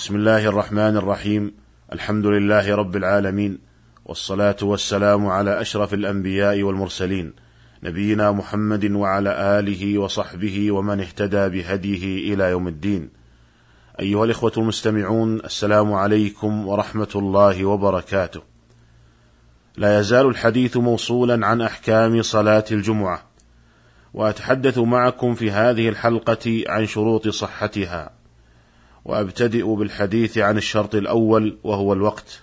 بسم الله الرحمن الرحيم. الحمد لله رب العالمين والصلاة والسلام على أشرف الأنبياء والمرسلين نبينا محمد وعلى آله وصحبه ومن اهتدى بهديه إلى يوم الدين. أيها الإخوة المستمعون السلام عليكم ورحمة الله وبركاته. لا يزال الحديث موصولا عن أحكام صلاة الجمعة وأتحدث معكم في هذه الحلقة عن شروط صحتها. وأبتدئ بالحديث عن الشرط الأول وهو الوقت.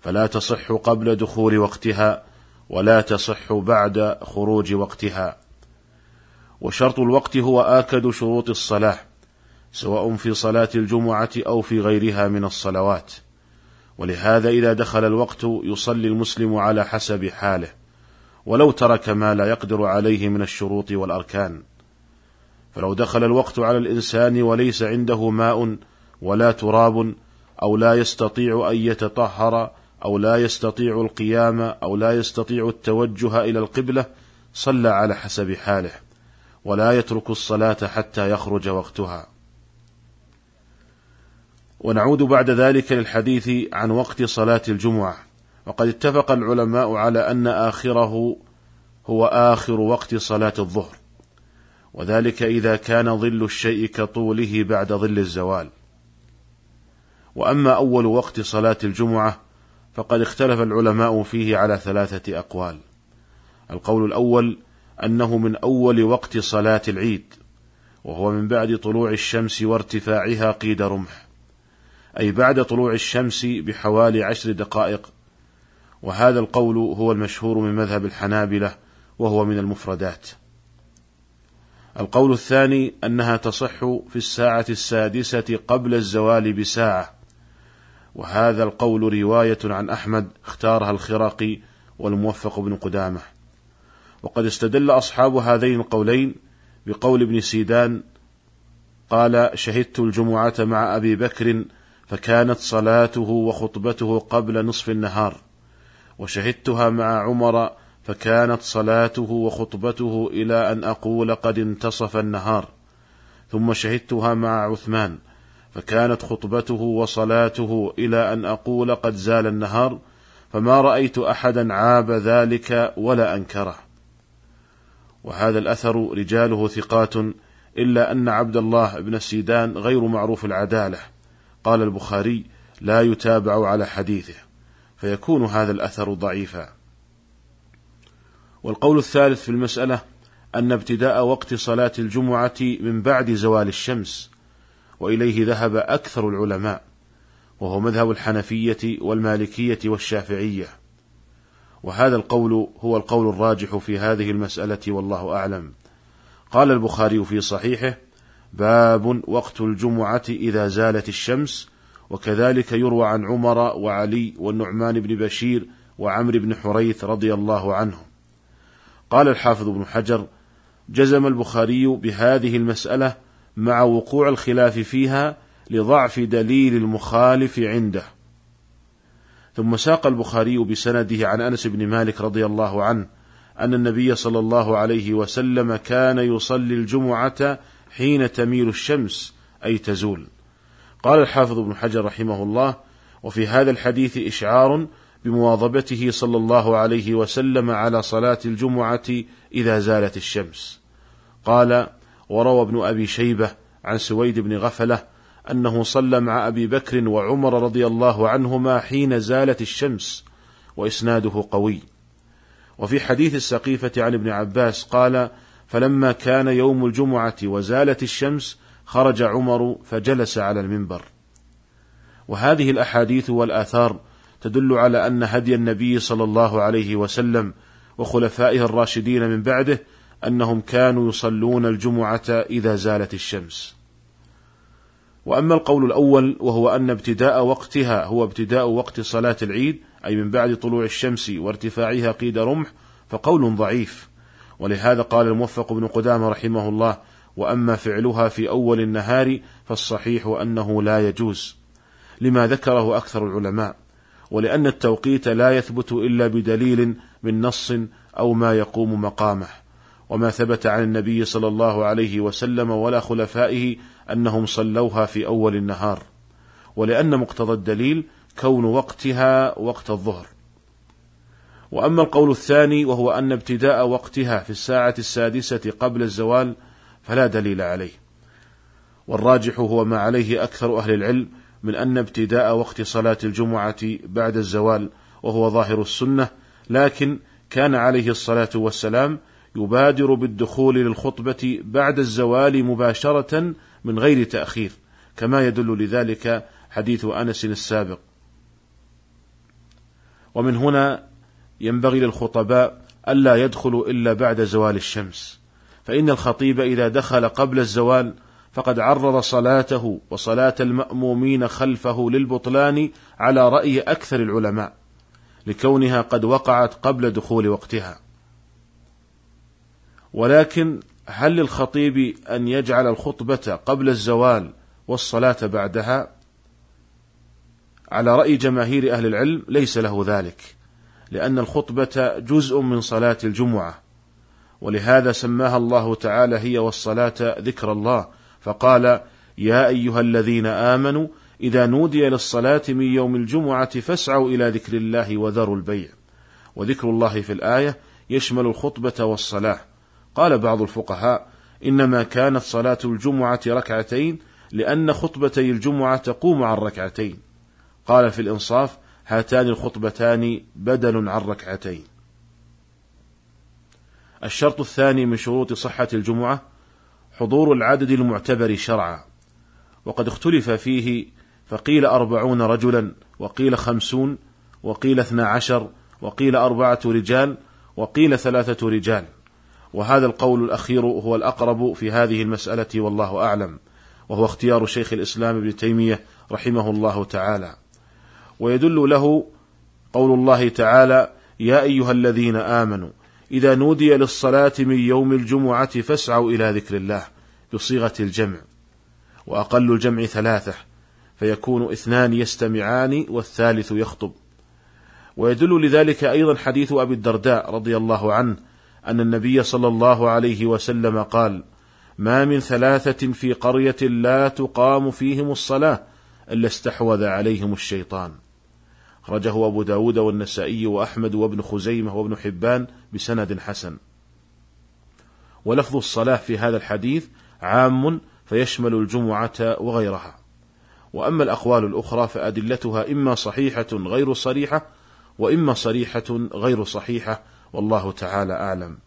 فلا تصح قبل دخول وقتها ولا تصح بعد خروج وقتها. وشرط الوقت هو آكد شروط الصلاة سواء في صلاة الجمعة أو في غيرها من الصلوات. ولهذا إذا دخل الوقت يصلي المسلم على حسب حاله ولو ترك ما لا يقدر عليه من الشروط والأركان. فلو دخل الوقت على الإنسان وليس عنده ماء ولا تراب أو لا يستطيع أن يتطهر أو لا يستطيع القيام أو لا يستطيع التوجه إلى القبلة صلى على حسب حاله ولا يترك الصلاة حتى يخرج وقتها. ونعود بعد ذلك للحديث عن وقت صلاة الجمعة. وقد اتفق العلماء على أن آخره هو آخر وقت صلاة الظهر. وذلك إذا كان ظل الشيء كطوله بعد ظل الزوال. وأما أول وقت صلاة الجمعة فقد اختلف العلماء فيه على ثلاثة أقوال. القول الأول أنه من أول وقت صلاة العيد وهو من بعد طلوع الشمس وارتفاعها قيد رمح أي بعد طلوع الشمس بحوالي عشر دقائق. وهذا القول هو المشهور من مذهب الحنابلة وهو من المفردات. القول الثاني أنها تصح في الساعة السادسة قبل الزوال بساعة. وهذا القول رواية عن أحمد اختارها الخراقي والموفق بن قدامة. وقد استدل أصحاب هذين القولين بقول ابن سيدان قال شهدت الجمعة مع أبي بكر فكانت صلاته وخطبته قبل نصف النهار وشهدتها مع عمر فكانت صلاته وخطبته إلى أن أقول قد انتصف النهار ثم شهدتها مع عثمان فكانت خطبته وصلاته إلى أن أقول قد زال النهار فما رأيت أحدا عاب ذلك ولا أنكره. وهذا الأثر رجاله ثقات إلا أن عبد الله بن السيدان غير معروف العدالة. قال البخاري لا يتابع على حديثه. فيكون هذا الأثر ضعيفا. والقول الثالث في المسألة أن ابتداء وقت صلاة الجمعة من بعد زوال الشمس وإليه ذهب أكثر العلماء وهو مذهب الحنفية والمالكية والشافعية. وهذا القول هو القول الراجح في هذه المسألة والله أعلم. قال البخاري في صحيحه باب وقت الجمعة إذا زالت الشمس وكذلك يروى عن عمر وعلي والنعمان بن بشير وعمرو بن حريث رضي الله عنهم. قال الحافظ ابن حجر جزم البخاري بهذه المسألة مع وقوع الخلاف فيها لضعف دليل المخالف عنده. ثم ساق البخاري بسنده عن أنس بن مالك رضي الله عنه أن النبي صلى الله عليه وسلم كان يصلي الجمعة حين تميل الشمس أي تزول. قال الحافظ ابن حجر رحمه الله وفي هذا الحديث إشعار بمواظبته صلى الله عليه وسلم على صلاة الجمعة إذا زالت الشمس. قال وروى ابن أبي شيبة عن سويد بن غفلة أنه صلى مع أبي بكر وعمر رضي الله عنهما حين زالت الشمس وإسناده قوي. وفي حديث السقيفة عن ابن عباس قال فلما كان يوم الجمعة وزالت الشمس خرج عمر فجلس على المنبر. وهذه الأحاديث والآثار تدل على أن هدي النبي صلى الله عليه وسلم وخلفائه الراشدين من بعده أنهم كانوا يصلون الجمعة إذا زالت الشمس. وأما القول الأول وهو أن ابتداء وقتها هو ابتداء وقت صلاة العيد أي من بعد طلوع الشمس وارتفاعها قيد رمح فقول ضعيف. ولهذا قال الموفق بن قدامة رحمه الله وأما فعلها في أول النهار فالصحيح أنه لا يجوز لما ذكره أكثر العلماء. ولأن التوقيت لا يثبت إلا بدليل من نص أو ما يقوم مقامه. وما ثبت عن النبي صلى الله عليه وسلم ولا خلفائه أنهم صلوها في أول النهار. ولأن مقتضى الدليل كون وقتها وقت الظهر. وأما القول الثاني وهو أن ابتداء وقتها في الساعة السادسة قبل الزوال فلا دليل عليه. والراجح هو ما عليه أكثر أهل العلم من أن ابتداء وقت صلاة الجمعة بعد الزوال وهو ظاهر السنة لكن كان عليه الصلاة والسلام يبادر بالدخول للخطبة بعد الزوال مباشرة من غير تأخير كما يدل لذلك حديث أنس السابق. ومن هنا ينبغي للخطباء ألا يدخلوا إلا بعد زوال الشمس فإن الخطيب إذا دخل قبل الزوال فقد عرض صلاته وصلاة المأمومين خلفه للبطلان على رأي أكثر العلماء لكونها قد وقعت قبل دخول وقتها. ولكن هل للخطيب أن يجعل الخطبة قبل الزوال والصلاة بعدها؟ على رأي جماهير أهل العلم ليس له ذلك لأن الخطبة جزء من صلاة الجمعة ولهذا سماها الله تعالى هي والصلاة ذكر الله فقال يا أيها الذين آمنوا إذا نودي للصلاة من يوم الجمعة فاسعوا إلى ذكر الله وذروا البيع. وذكر الله في الآية يشمل الخطبة والصلاة. قال بعض الفقهاء إنما كانت صلاة الجمعة ركعتين لأن خطبتي الجمعة تقوم عن ركعتين. قال في الإنصاف هاتان الخطبتان بدل عن ركعتين. الشرط الثاني من شروط صحة الجمعة حضور العدد المعتبر شرعا. وقد اختلف فيه فقيل أربعون رجلا وقيل خمسون وقيل اثنا عشر وقيل أربعة رجال وقيل ثلاثة رجال. وهذا القول الأخير هو الأقرب في هذه المسألة والله أعلم وهو اختيار شيخ الإسلام ابن تيمية رحمه الله تعالى. ويدل له قول الله تعالى يا أيها الذين آمنوا إذا نودي للصلاة من يوم الجمعة فاسعوا إلى ذكر الله بصيغة الجمع وأقل الجمع ثلاثة فيكون اثنان يستمعان والثالث يخطب. ويدل لذلك أيضا حديث أبي الدرداء رضي الله عنه أن النبي صلى الله عليه وسلم قال ما من ثلاثة في قرية لا تقام فيهم الصلاة إلا استحوذ عليهم الشيطان. أخرجه أبو داود والنسائي وأحمد وابن خزيمة وابن حبان بسند حسن. ولفظ الصلاة في هذا الحديث عام فيشمل الجمعة وغيرها. وأما الأقوال الأخرى فأدلتها إما صحيحة غير صريحة وإما صريحة غير صحيحة والله تعالى أعلم.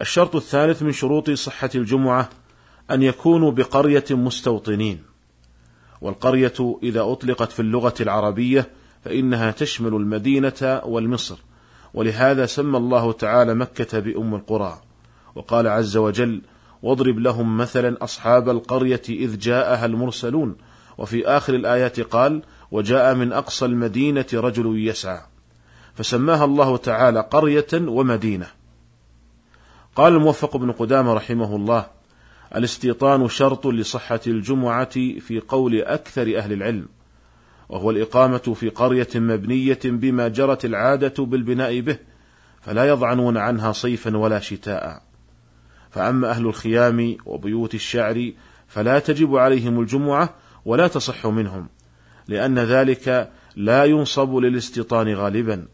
الشرط الثالث من شروط صحة الجمعة أن يكونوا بقرية مستوطنين. والقرية إذا أطلقت في اللغة العربية فإنها تشمل المدينة والمصر. ولهذا سمى الله تعالى مكة بأم القرى. وقال عز وجل واضرب لهم مثلا أصحاب القرية إذ جاءها المرسلون وفي آخر الآيات قال وجاء من أقصى المدينة رجل يسعى فسماها الله تعالى قرية ومدينة. قال الموفق بن قدامة رحمه الله الاستيطان شرط لصحة الجمعة في قول أكثر أهل العلم وهو الإقامة في قرية مبنية بما جرت العادة بالبناء به فلا يضعنون عنها صيفا ولا شتاء. فأما أهل الخيام وبيوت الشعر فلا تجب عليهم الجمعة ولا تصح منهم لأن ذلك لا ينصب للاستيطان غالبا.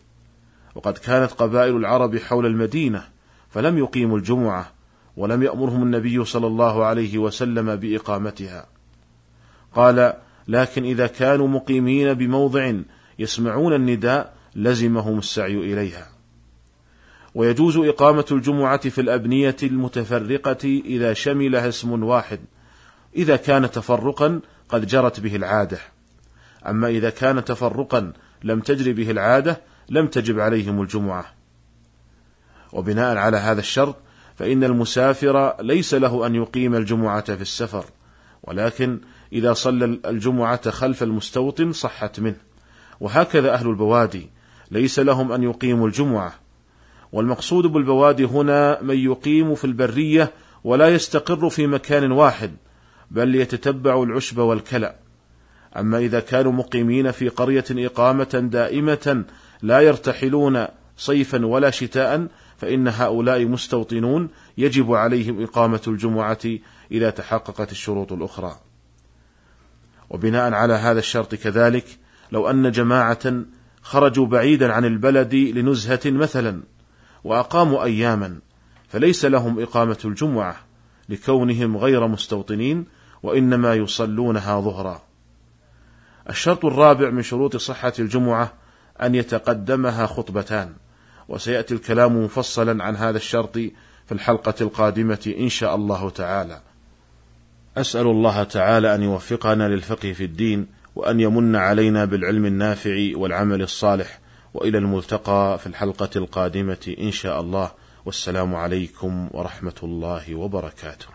وقد كانت قبائل العرب حول المدينة فلم يقيموا الجمعة ولم يأمرهم النبي صلى الله عليه وسلم بإقامتها. قال لكن إذا كانوا مقيمين بموضع يسمعون النداء لزمهم السعي إليها. ويجوز إقامة الجمعة في الأبنية المتفرقة إذا شملها اسم واحد إذا كان تفرقا قد جرت به العادة. أما إذا كان تفرقا لم تجر به العادة لم تجب عليهم الجمعة. وبناء على هذا الشرط فإن المسافر ليس له أن يقيم الجمعة في السفر ولكن إذا صلى الجمعة خلف المستوطن صحت منه. وهكذا أهل البوادي ليس لهم أن يقيموا الجمعة. والمقصود بالبوادي هنا من يقيم في البرية ولا يستقر في مكان واحد بل يتتبع العشب والكلأ. أما إذا كانوا مقيمين في قرية إقامة دائمة لا يرتحلون صيفا ولا شتاء فإن هؤلاء مستوطنون يجب عليهم إقامة الجمعة إذا تحققت الشروط الأخرى. وبناء على هذا الشرط كذلك لو أن جماعة خرجوا بعيدا عن البلد لنزهة مثلا وأقاموا أياما فليس لهم إقامة الجمعة لكونهم غير مستوطنين وإنما يصلونها ظهرا. الشرط الرابع من شروط صحة الجمعة أن يتقدمها خطبتان، وسيأتي الكلام مفصلا عن هذا الشرط في الحلقة القادمة إن شاء الله تعالى. أسأل الله تعالى أن يوفقنا للفقه في الدين وأن يمن علينا بالعلم النافع والعمل الصالح وإلى الملتقى في الحلقة القادمة إن شاء الله والسلام عليكم ورحمة الله وبركاته